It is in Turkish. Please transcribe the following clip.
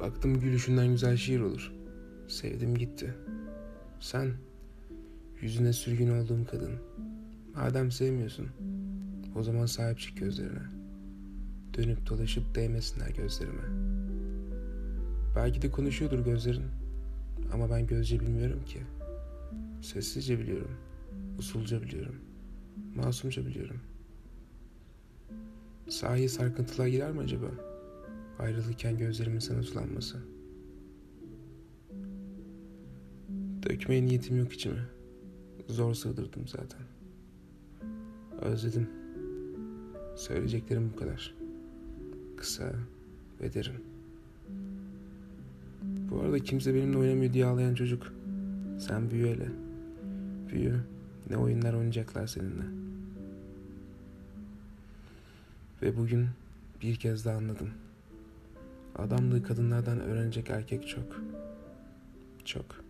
Baktım gülüşünden güzel şiir olur. Sevdim gitti. Sen, yüzüne sürgün olduğum kadın. Madem sevmiyorsun, o zaman sahip çık gözlerine. Dönüp dolaşıp değmesinler gözlerime. Belki de konuşuyordur gözlerin. Ama ben gözce bilmiyorum ki. Sessizce biliyorum. Usulca biliyorum. Masumca biliyorum. Sahi sarkıntılar girer mi acaba? Ayrılırken gözlerimin sana sulanması. Dökmeye niyetim yok içime. Zor sığdırdım zaten. Özledim. Söyleyeceklerim bu kadar. Kısa ve derin. Bu arada kimse benimle oynamıyor diye ağlayan çocuk. Sen büyü hele. Büyü. Ne oyunlar oynayacaklar seninle. Ve bugün bir kez daha anladım. Adamlığı kadınlardan öğrenecek erkek çok. Çok.